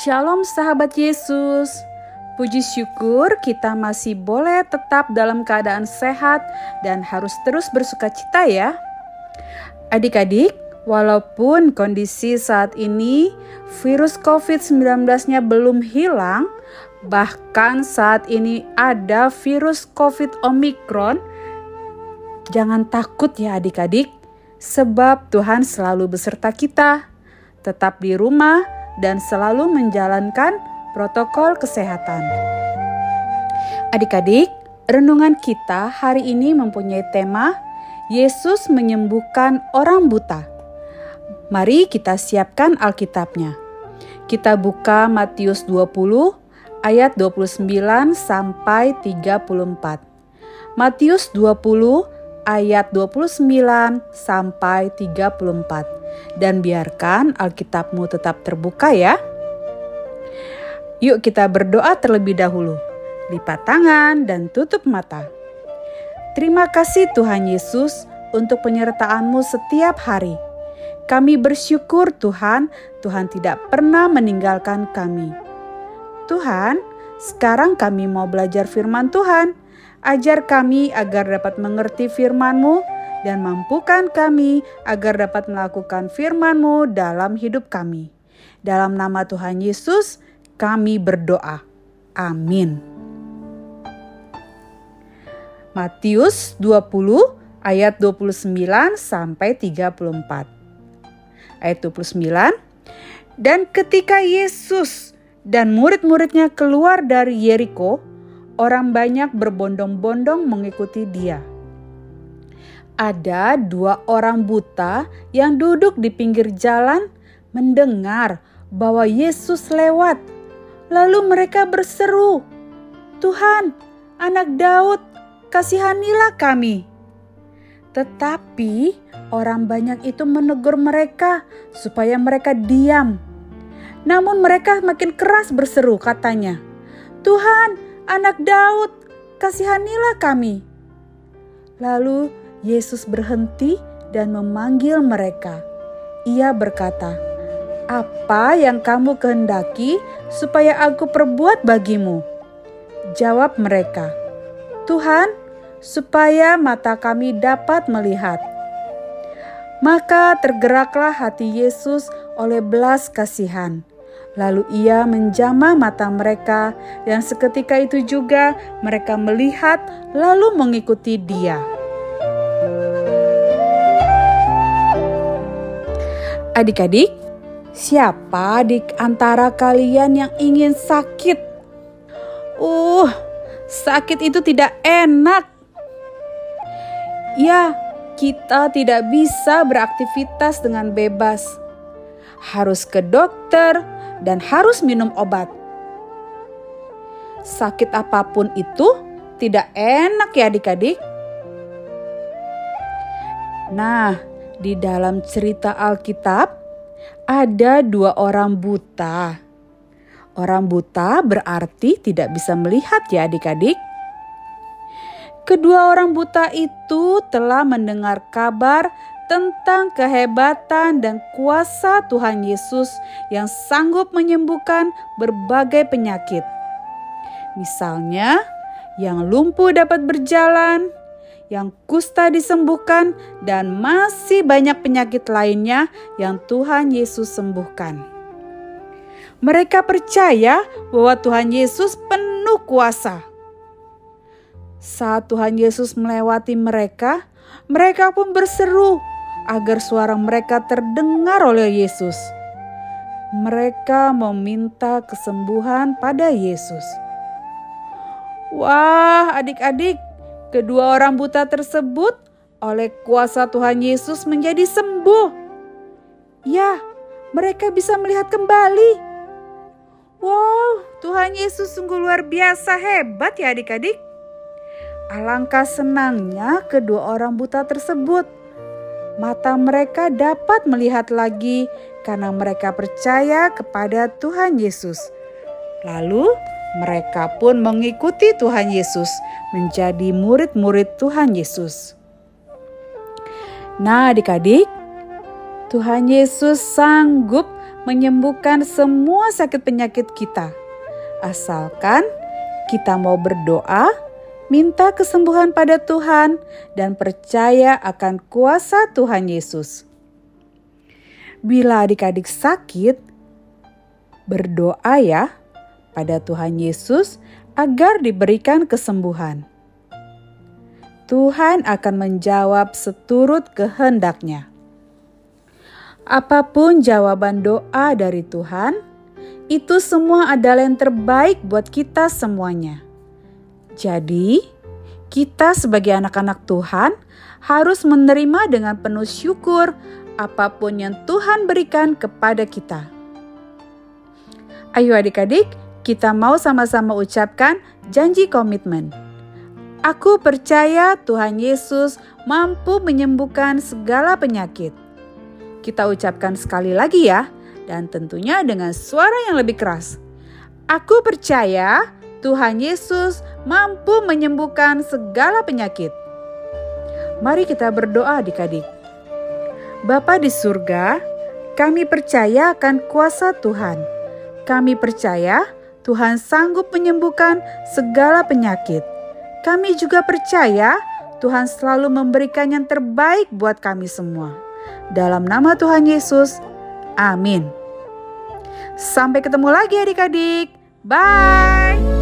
Shalom sahabat Yesus. Puji syukur kita masih boleh tetap dalam keadaan sehat dan harus terus bersuka cita ya. Adik-adik, walaupun kondisi saat ini virus COVID-19-nya belum hilang, bahkan saat ini ada virus COVID Omicron, jangan takut ya adik-adik, sebab Tuhan selalu beserta kita. Tetap di rumah dan selalu menjalankan protokol kesehatan. Adik-adik, renungan kita hari ini mempunyai tema Yesus menyembuhkan orang buta. Mari kita siapkan Alkitabnya. Kita buka Matius 20 ayat 29 sampai 34. Matius 20 ayat 29 sampai 34. Dan biarkan Alkitabmu tetap terbuka ya. Yuk kita berdoa terlebih dahulu. Lipat tangan dan tutup mata. Terima kasih Tuhan Yesus untuk penyertaan-Mu setiap hari. Kami bersyukur Tuhan, Tuhan tidak pernah meninggalkan kami. Tuhan, sekarang kami mau belajar firman Tuhan. Ajar kami agar dapat mengerti firman-Mu dan mampukan kami agar dapat melakukan firman-Mu dalam hidup kami. Dalam nama Tuhan Yesus, kami berdoa. Amin. Matius 20 ayat 29 sampai 34. Ayat 29. Dan ketika Yesus dan murid-muridnya keluar dari Yeriko, orang banyak berbondong-bondong mengikuti dia. Ada dua orang buta yang duduk di pinggir jalan mendengar bahwa Yesus lewat Lalu mereka berseru, "Tuhan, Anak Daud, kasihanilah kami!" Tetapi orang banyak itu menegur mereka supaya mereka diam. Namun mereka makin keras berseru, katanya, "Tuhan, Anak Daud, kasihanilah kami!" Lalu Yesus berhenti dan memanggil mereka. Ia berkata, apa yang kamu kehendaki supaya aku perbuat bagimu? Jawab mereka, Tuhan, supaya mata kami dapat melihat. Maka tergeraklah hati Yesus oleh belas kasihan. Lalu ia menjamah mata mereka, dan seketika itu juga mereka melihat, lalu mengikuti Dia. Adik-adik, Siapa di antara kalian yang ingin sakit? Uh, sakit itu tidak enak. Ya, kita tidak bisa beraktivitas dengan bebas. Harus ke dokter dan harus minum obat. Sakit apa pun itu tidak enak ya adik-adik. Nah, di dalam cerita Alkitab, ada dua orang buta. Orang buta berarti tidak bisa melihat ya adik-adik. Kedua orang buta itu telah mendengar kabar tentang kehebatan dan kuasa Tuhan Yesus yang sanggup menyembuhkan berbagai penyakit. Misalnya, yang lumpuh dapat berjalan, yang kusta disembuhkan, dan masih banyak penyakit lainnya yang Tuhan Yesus sembuhkan. Mereka percaya bahwa Tuhan Yesus penuh kuasa. Saat Tuhan Yesus melewati mereka, mereka pun berseru agar suara mereka terdengar oleh Yesus. Mereka meminta kesembuhan pada Yesus. Wah, adik-adik, Kedua orang buta tersebut oleh kuasa Tuhan Yesus menjadi sembuh. Ya, mereka bisa melihat kembali. Wow, Tuhan Yesus sungguh luar biasa hebat ya adik-adik. Alangkah senangnya kedua orang buta tersebut. Mata mereka dapat melihat lagi karena mereka percaya kepada Tuhan Yesus. Lalu mereka pun mengikuti Tuhan Yesus, menjadi murid-murid Tuhan Yesus. Nah, adik-adik, Tuhan Yesus sanggup menyembuhkan semua sakit penyakit kita. Asalkan kita mau berdoa, minta kesembuhan pada Tuhan, dan percaya akan kuasa Tuhan Yesus. Bila adik-adik sakit, berdoa ya pada Tuhan Yesus agar diberikan kesembuhan. Tuhan akan menjawab seturut kehendaknya. Apa pun jawaban doa dari Tuhan, itu semua adalah yang terbaik buat kita semuanya. Jadi, kita sebagai anak-anak Tuhan harus menerima dengan penuh syukur apa pun yang Tuhan berikan kepada kita. Ayo adik-adik, kita mau sama-sama ucapkan janji komitmen. Aku percaya Tuhan Yesus mampu menyembuhkan segala penyakit. Kita ucapkan sekali lagi ya dan tentunya dengan suara yang lebih keras. Aku percaya Tuhan Yesus mampu menyembuhkan segala penyakit. Mari kita berdoa adik-adik. Bapa di surga, kami percaya akan kuasa Tuhan. Kami percaya Tuhan sanggup menyembuhkan segala penyakit. Kami juga percaya Tuhan selalu memberikan yang terbaik buat kami semua. Dalam nama Tuhan Yesus, amin. Sampai ketemu lagi adik-adik. Bye.